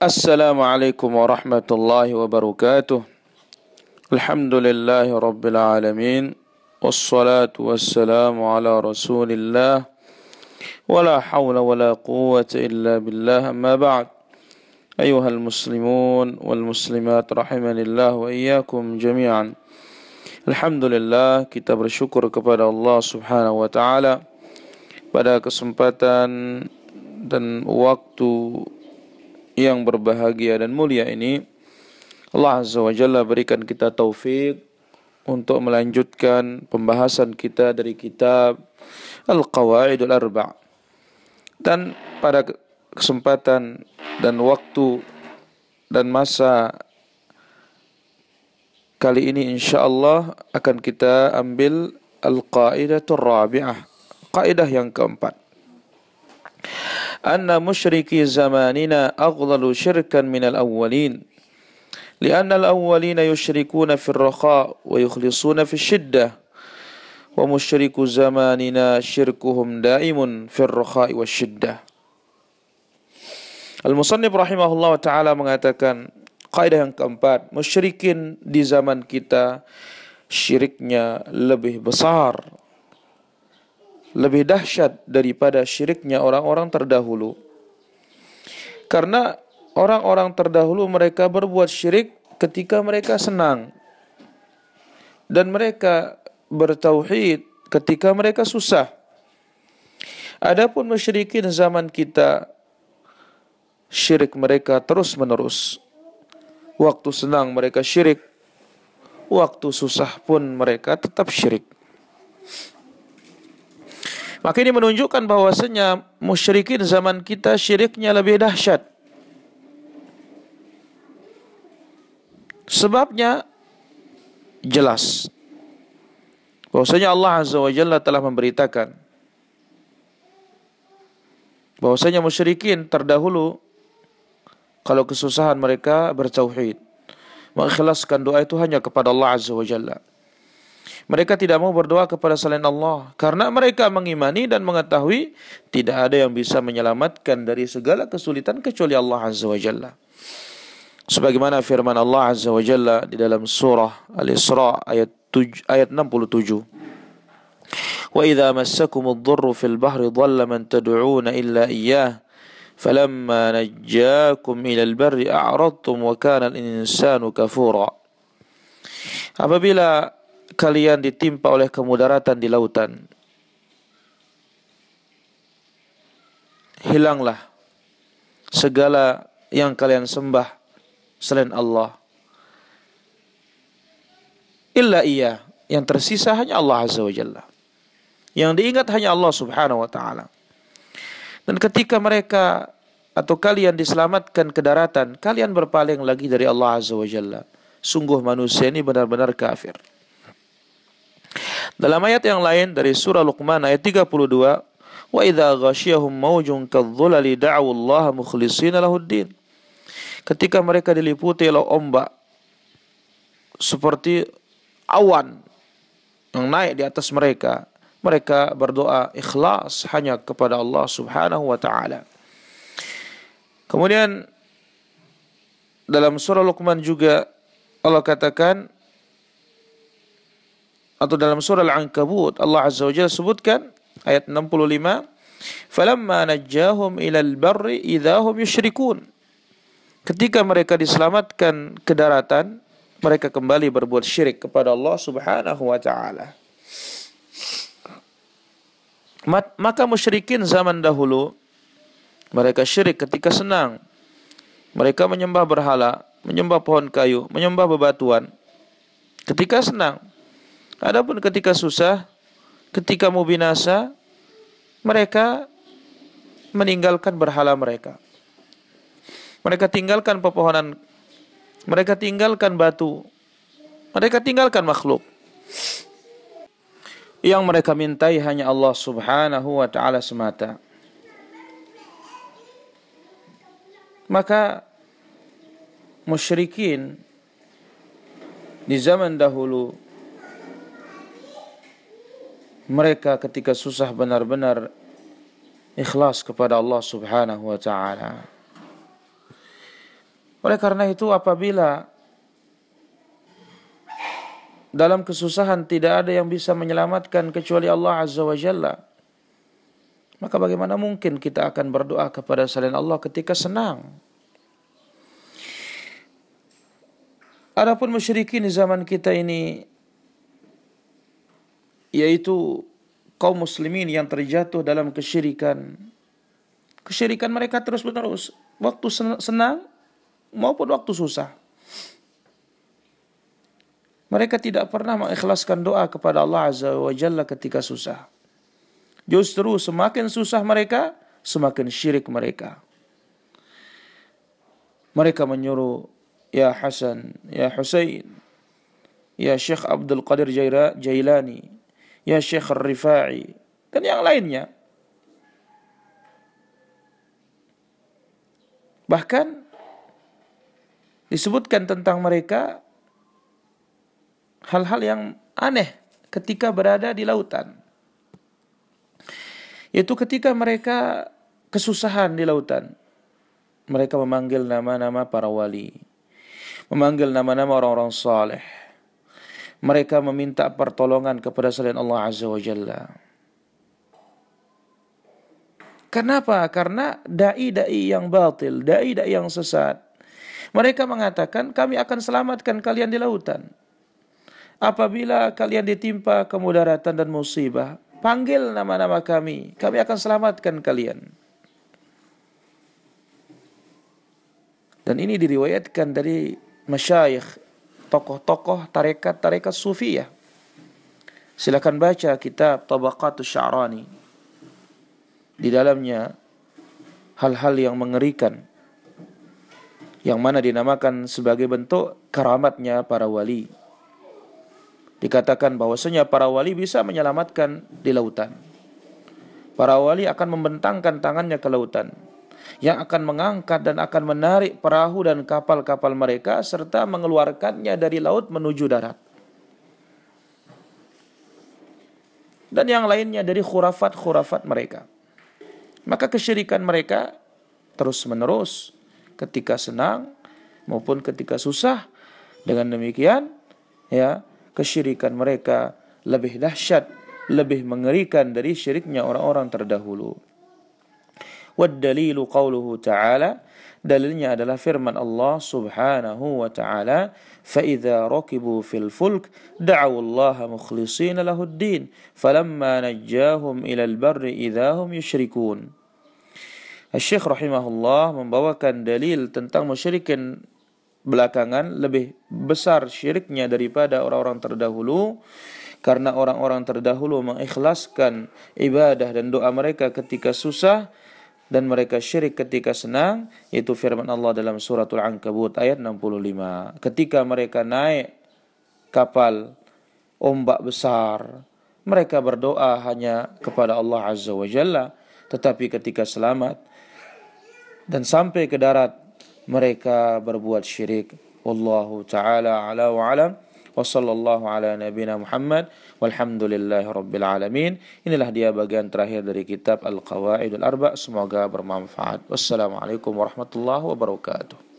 السلام عليكم ورحمة الله وبركاته. الحمد لله رب العالمين والصلاة والسلام على رسول الله ولا حول ولا قوة إلا بالله أما بعد. أيها المسلمون والمسلمات رحمني الله وإياكم جميعا. الحمد لله kita bersyukur kepada Allah Subhanahu wa taala. Pada kesempatan dan waktu yang berbahagia dan mulia ini Allah Azza wa Jalla berikan kita taufik untuk melanjutkan pembahasan kita dari kitab Al-Qawaidul Arba' dan pada kesempatan dan waktu dan masa kali ini insya-Allah akan kita ambil Al-Qaidatul Rabi'ah kaidah yang keempat أن مشركي زماننا أغلل شركا من الأولين لأن الأولين يشركون في الرخاء ويخلصون في الشدة ومشرك زماننا شركهم دائم في الرخاء والشدة. المصنف رحمه الله تعالى mengatakan kaidah yang keempat musyrikin di zaman kita syiriknya lebih besar. Lebih dahsyat daripada syiriknya orang-orang terdahulu. Karena orang-orang terdahulu mereka berbuat syirik ketika mereka senang. Dan mereka bertauhid ketika mereka susah. Adapun musyrikin zaman kita syirik mereka terus menerus. Waktu senang mereka syirik, waktu susah pun mereka tetap syirik. Maka ini menunjukkan bahwasanya musyrikin zaman kita syiriknya lebih dahsyat. Sebabnya jelas. Bahwasanya Allah Azza wa Jalla telah memberitakan bahwasanya musyrikin terdahulu kalau kesusahan mereka bertauhid mengikhlaskan doa itu hanya kepada Allah Azza wa Jalla. Mereka tidak mau berdoa kepada selain Allah karena mereka mengimani dan mengetahui tidak ada yang bisa menyelamatkan dari segala kesulitan kecuali Allah Azza wa Jalla. Sebagaimana firman Allah Azza wa Jalla di dalam surah Al-Isra ayat 7, ayat 67. Wa idza massakum ad-dhurru fil bahri dhalla man tad'una illa iyyah falamma najjakum ila al-barri a'radtum wa kana. Apabila kalian ditimpa oleh kemudaratan di lautan. Hilanglah segala yang kalian sembah selain Allah. Illa iya, yang tersisa hanya Allah Azza wa Jalla. Yang diingat hanya Allah Subhanahu wa taala. Dan ketika mereka atau kalian diselamatkan ke daratan, kalian berpaling lagi dari Allah Azza wa Jalla. Sungguh manusia ini benar-benar kafir. Dalam ayat yang lain dari surah Luqman ayat 32, wa idza ghasyiyahum mawjun kadzulali da'u Allah mukhlishina lahuddin. Ketika mereka diliputi oleh ombak seperti awan yang naik di atas mereka, mereka berdoa ikhlas hanya kepada Allah Subhanahu wa taala. Kemudian dalam surah Luqman juga Allah katakan atau dalam surah Al-Ankabut Allah Azza wa Jalla sebutkan ayat 65 falamma najjahum ilal barri idahum yushrikun. Ketika mereka diselamatkan ke daratan mereka kembali berbuat syirik kepada Allah Subhanahu wa taala. Maka musyrikin zaman dahulu mereka syirik ketika senang. Mereka menyembah berhala menyembah pohon kayu menyembah bebatuan. Ketika senang Adapun ketika susah, ketika mau binasa, mereka meninggalkan berhala mereka. Mereka tinggalkan pepohonan, mereka tinggalkan batu, mereka tinggalkan makhluk. Yang mereka mintai hanya Allah subhanahu wa ta'ala semata. Maka musyrikin di zaman dahulu mereka ketika susah benar-benar ikhlas kepada Allah Subhanahu wa taala. Oleh karena itu apabila dalam kesusahan tidak ada yang bisa menyelamatkan kecuali Allah Azza wa Jalla. Maka bagaimana mungkin kita akan berdoa kepada selain Allah ketika senang? Adapun musyrikin di zaman kita ini yaitu kaum muslimin yang terjatuh dalam kesyirikan. Kesyirikan mereka terus menerus waktu senang maupun waktu susah. Mereka tidak pernah mengikhlaskan doa kepada Allah Azza wa Jalla ketika susah. Justru semakin susah mereka, semakin syirik mereka. Mereka menyuruh, Ya Hasan, Ya Husain, Ya Syekh Abdul Qadir Jailani, Ya Syekh Rifai, dan yang lainnya. Bahkan disebutkan tentang mereka hal-hal yang aneh ketika berada di lautan. Yaitu ketika mereka kesusahan di lautan. Mereka memanggil nama-nama para wali. Memanggil nama-nama orang-orang saleh. Mereka meminta pertolongan kepada selain Allah Azza wa Jalla. Kenapa? Karena da'i-da'i yang batil, da'i-da'i yang sesat. Mereka mengatakan kami akan selamatkan kalian di lautan apabila kalian ditimpa kemudaratan dan musibah, panggil nama-nama kami, kami akan selamatkan kalian. Dan ini diriwayatkan dari masyayikh, tokoh-tokoh tarekat-tarekat sufiyah. Silakan baca kitab Tabaqatus Sya'rani. Di dalamnya hal-hal yang mengerikan yang mana dinamakan sebagai bentuk karamatnya para wali dikatakan bahwasanya para wali bisa menyelamatkan di lautan. Para wali akan membentangkan tangannya ke lautan yang akan mengangkat dan akan menarik perahu dan kapal-kapal mereka serta mengeluarkannya dari laut menuju darat. Dan yang lainnya dari khurafat-khurafat mereka. Maka kesyirikan mereka terus menerus ketika senang maupun ketika susah. Dengan demikian, ya, kesyirikan mereka lebih dahsyat, lebih mengerikan dari syiriknya orang-orang terdahulu. Dalilu qawluhu ta'ala dalilnya adalah firman Allah Subhanahu wa ta'ala fa idza rakibu fil fulk da'u Allah mukhlishin lahu ad-din falamma najjahum ila al-barri idza hum yushrikun. Syekh rahimahullah membawakan dalil tentang musyrikin belakangan lebih besar syiriknya daripada orang-orang terdahulu karena orang-orang terdahulu mengikhlaskan ibadah dan doa mereka ketika susah dan mereka syirik ketika senang yaitu firman Allah dalam suratul ankabut ayat 65 ketika mereka naik kapal ombak besar mereka berdoa hanya kepada Allah azza wa jalla tetapi ketika selamat dan sampai ke darat mereka berbuat syirik. Wallahu taala ala wa alam. Wa sallallahu ala nabina Muhammad walhamdulillahi rabbil alamin. Inilah dia bagian terakhir dari kitab Al-Qawaidul Arba. Semoga bermanfaat. Wassalamualaikum warahmatullahi wabarakatuh.